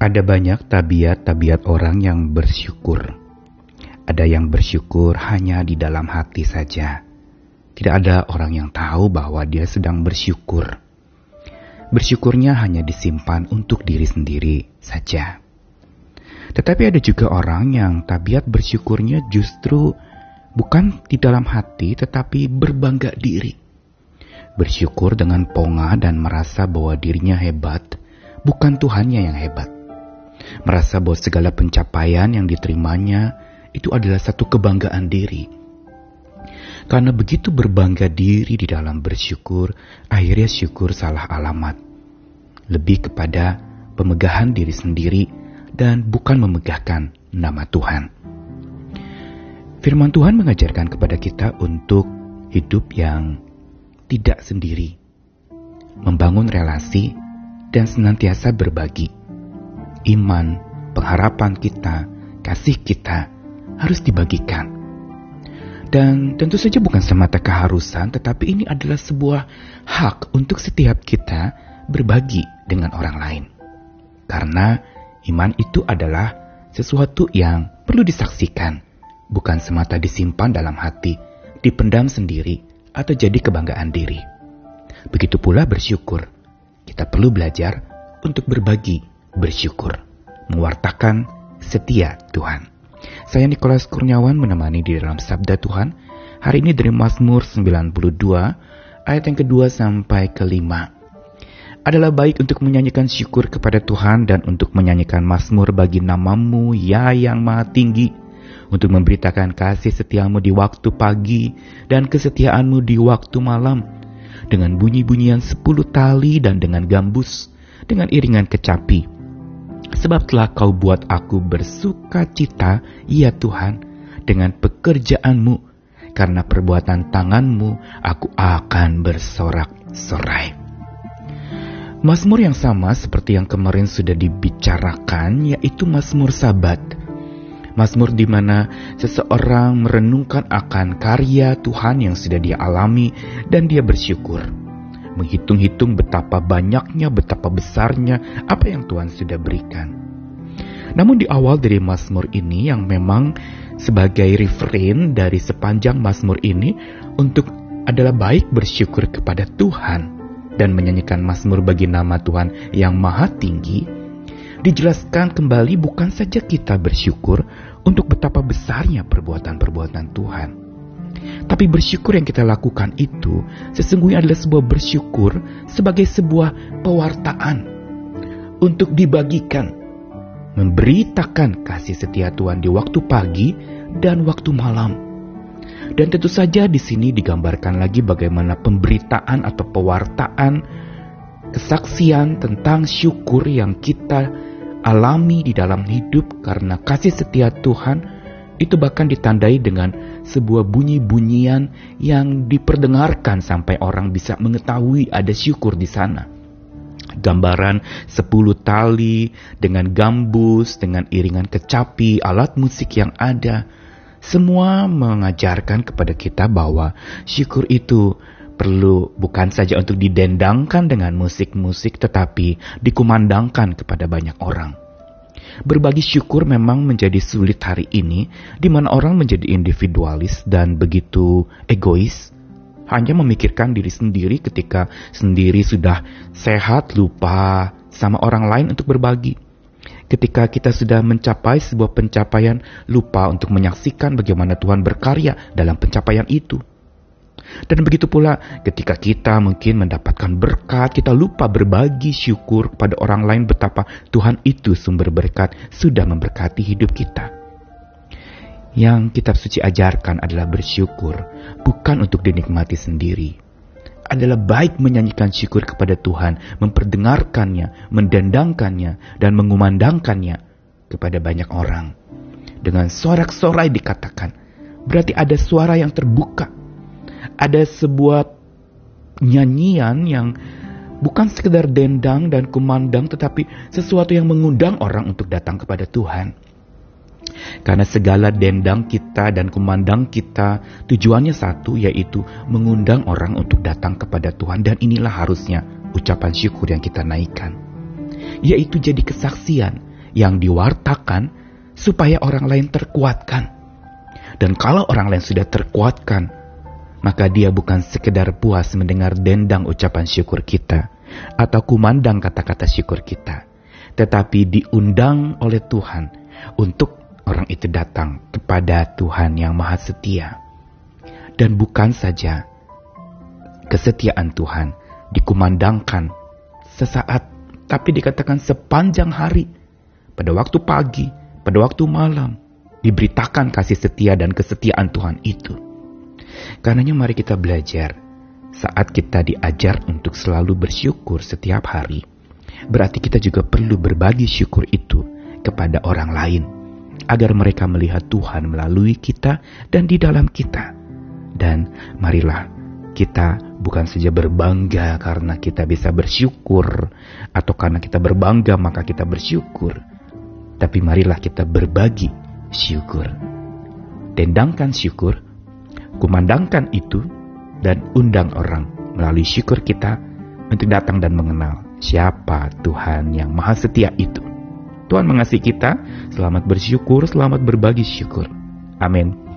Ada banyak tabiat-tabiat orang yang bersyukur. Ada yang bersyukur hanya di dalam hati saja. Tidak ada orang yang tahu bahwa dia sedang bersyukur. Bersyukurnya hanya disimpan untuk diri sendiri saja. Tetapi ada juga orang yang tabiat bersyukurnya justru bukan di dalam hati tetapi berbangga diri. Bersyukur dengan ponga dan merasa bahwa dirinya hebat, bukan Tuhannya yang hebat merasa bahwa segala pencapaian yang diterimanya itu adalah satu kebanggaan diri. Karena begitu berbangga diri di dalam bersyukur, akhirnya syukur salah alamat. Lebih kepada pemegahan diri sendiri dan bukan memegahkan nama Tuhan. Firman Tuhan mengajarkan kepada kita untuk hidup yang tidak sendiri, membangun relasi, dan senantiasa berbagi iman, pengharapan kita, kasih kita harus dibagikan. Dan tentu saja bukan semata keharusan, tetapi ini adalah sebuah hak untuk setiap kita berbagi dengan orang lain. Karena iman itu adalah sesuatu yang perlu disaksikan, bukan semata disimpan dalam hati, dipendam sendiri, atau jadi kebanggaan diri. Begitu pula bersyukur. Kita perlu belajar untuk berbagi bersyukur, mewartakan setia Tuhan. Saya Nikolas Kurniawan menemani di dalam Sabda Tuhan. Hari ini dari Mazmur 92 ayat yang kedua sampai kelima. Adalah baik untuk menyanyikan syukur kepada Tuhan dan untuk menyanyikan Mazmur bagi namamu ya yang maha tinggi. Untuk memberitakan kasih setiamu di waktu pagi dan kesetiaanmu di waktu malam. Dengan bunyi-bunyian sepuluh tali dan dengan gambus, dengan iringan kecapi Sebab telah kau buat aku bersuka cita, ya Tuhan, dengan pekerjaanmu. Karena perbuatan tanganmu, aku akan bersorak-sorai. Mazmur yang sama seperti yang kemarin sudah dibicarakan, yaitu Mazmur Sabat. Mazmur di mana seseorang merenungkan akan karya Tuhan yang sudah dia alami dan dia bersyukur menghitung-hitung betapa banyaknya, betapa besarnya apa yang Tuhan sudah berikan. Namun di awal dari Mazmur ini yang memang sebagai refrain dari sepanjang Mazmur ini untuk adalah baik bersyukur kepada Tuhan dan menyanyikan Mazmur bagi nama Tuhan yang maha tinggi, dijelaskan kembali bukan saja kita bersyukur untuk betapa besarnya perbuatan-perbuatan Tuhan, tapi bersyukur yang kita lakukan itu sesungguhnya adalah sebuah bersyukur sebagai sebuah pewartaan untuk dibagikan, memberitakan kasih setia Tuhan di waktu pagi dan waktu malam. Dan tentu saja di sini digambarkan lagi bagaimana pemberitaan atau pewartaan kesaksian tentang syukur yang kita alami di dalam hidup karena kasih setia Tuhan itu bahkan ditandai dengan sebuah bunyi-bunyian yang diperdengarkan sampai orang bisa mengetahui ada syukur di sana. Gambaran sepuluh tali dengan gambus, dengan iringan kecapi, alat musik yang ada. Semua mengajarkan kepada kita bahwa syukur itu perlu bukan saja untuk didendangkan dengan musik-musik tetapi dikumandangkan kepada banyak orang. Berbagi syukur memang menjadi sulit hari ini, di mana orang menjadi individualis dan begitu egois, hanya memikirkan diri sendiri ketika sendiri sudah sehat, lupa sama orang lain untuk berbagi. Ketika kita sudah mencapai sebuah pencapaian, lupa untuk menyaksikan bagaimana Tuhan berkarya dalam pencapaian itu. Dan begitu pula ketika kita mungkin mendapatkan berkat, kita lupa berbagi syukur kepada orang lain betapa Tuhan itu sumber berkat sudah memberkati hidup kita. Yang kitab suci ajarkan adalah bersyukur, bukan untuk dinikmati sendiri. Adalah baik menyanyikan syukur kepada Tuhan, memperdengarkannya, mendendangkannya, dan mengumandangkannya kepada banyak orang. Dengan sorak-sorai dikatakan, berarti ada suara yang terbuka ada sebuah nyanyian yang bukan sekedar dendang dan kumandang tetapi sesuatu yang mengundang orang untuk datang kepada Tuhan. Karena segala dendang kita dan kumandang kita tujuannya satu yaitu mengundang orang untuk datang kepada Tuhan dan inilah harusnya ucapan syukur yang kita naikkan. Yaitu jadi kesaksian yang diwartakan supaya orang lain terkuatkan. Dan kalau orang lain sudah terkuatkan, maka dia bukan sekedar puas mendengar dendang ucapan syukur kita atau kumandang kata-kata syukur kita, tetapi diundang oleh Tuhan untuk orang itu datang kepada Tuhan yang Maha Setia. Dan bukan saja kesetiaan Tuhan dikumandangkan sesaat, tapi dikatakan sepanjang hari, pada waktu pagi, pada waktu malam, diberitakan kasih setia dan kesetiaan Tuhan itu. Karenanya mari kita belajar saat kita diajar untuk selalu bersyukur setiap hari. Berarti kita juga perlu berbagi syukur itu kepada orang lain agar mereka melihat Tuhan melalui kita dan di dalam kita. Dan marilah kita bukan saja berbangga karena kita bisa bersyukur atau karena kita berbangga maka kita bersyukur. Tapi marilah kita berbagi syukur. Dendangkan syukur, kumandangkan itu, dan undang orang melalui syukur kita untuk datang dan mengenal siapa Tuhan yang maha setia itu. Tuhan mengasihi kita, selamat bersyukur, selamat berbagi syukur. Amin.